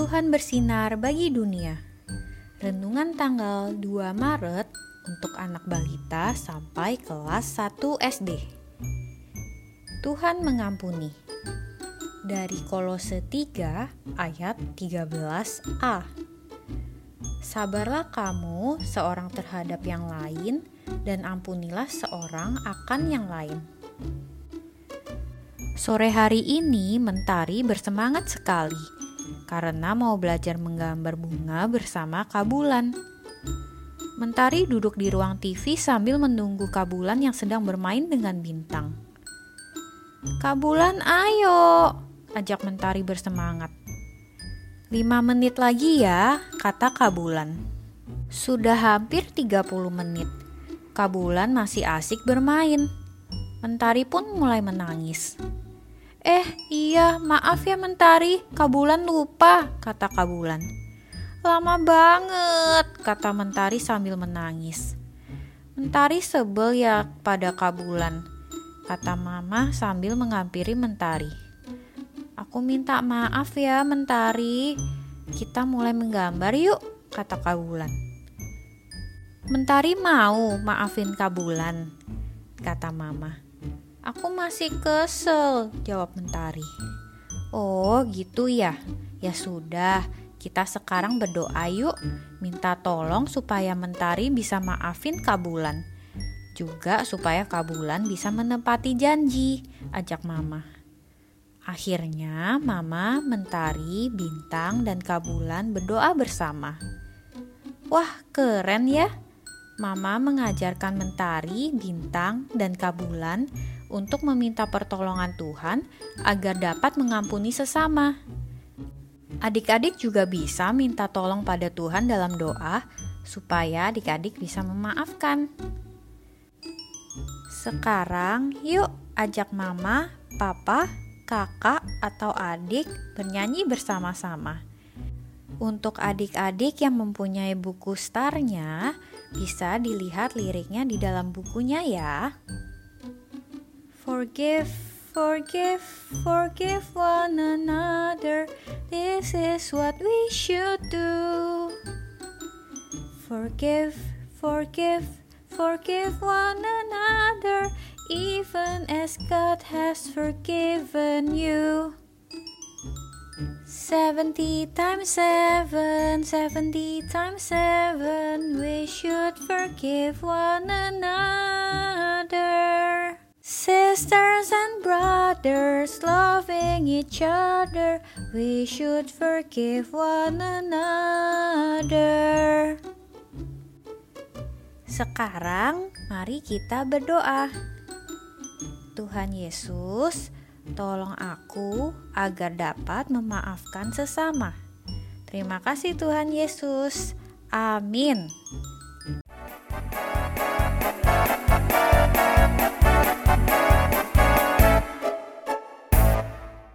Tuhan bersinar bagi dunia. Renungan tanggal 2 Maret untuk anak balita sampai kelas 1 SD. Tuhan mengampuni. Dari Kolose 3 ayat 13a. Sabarlah kamu seorang terhadap yang lain dan ampunilah seorang akan yang lain. Sore hari ini Mentari bersemangat sekali karena mau belajar menggambar bunga bersama Kabulan. Mentari duduk di ruang TV sambil menunggu Kabulan yang sedang bermain dengan bintang. Kabulan ayo, ajak Mentari bersemangat. Lima menit lagi ya, kata Kabulan. Sudah hampir 30 menit. Kabulan masih asik bermain. Mentari pun mulai menangis. Eh, iya, maaf ya Mentari, Kabulan lupa, kata Kabulan. Lama banget, kata Mentari sambil menangis. Mentari sebel ya pada Kabulan, kata Mama sambil menghampiri Mentari. Aku minta maaf ya Mentari, kita mulai menggambar yuk, kata Kabulan. Mentari mau maafin Kabulan, kata Mama. Aku masih kesel, jawab Mentari. Oh, gitu ya. Ya sudah, kita sekarang berdoa yuk. Minta tolong supaya Mentari bisa maafin Kabulan. Juga supaya Kabulan bisa menepati janji, ajak Mama. Akhirnya Mama, Mentari, Bintang, dan Kabulan berdoa bersama. Wah, keren ya! Mama mengajarkan Mentari, Bintang, dan Kabulan untuk meminta pertolongan Tuhan agar dapat mengampuni sesama. Adik-adik juga bisa minta tolong pada Tuhan dalam doa supaya adik-adik bisa memaafkan. Sekarang, yuk ajak mama, papa, kakak, atau adik bernyanyi bersama-sama. Untuk adik-adik yang mempunyai buku starnya, bisa dilihat liriknya di dalam bukunya ya. Forgive, forgive, forgive one another. This is what we should do. Forgive, forgive, forgive one another, even as God has forgiven you. 70 times 7, 70 times 7, we should forgive one another. Sisters and brothers loving each other, we should forgive one another. Sekarang, mari kita berdoa. Tuhan Yesus, tolong aku agar dapat memaafkan sesama. Terima kasih, Tuhan Yesus. Amin.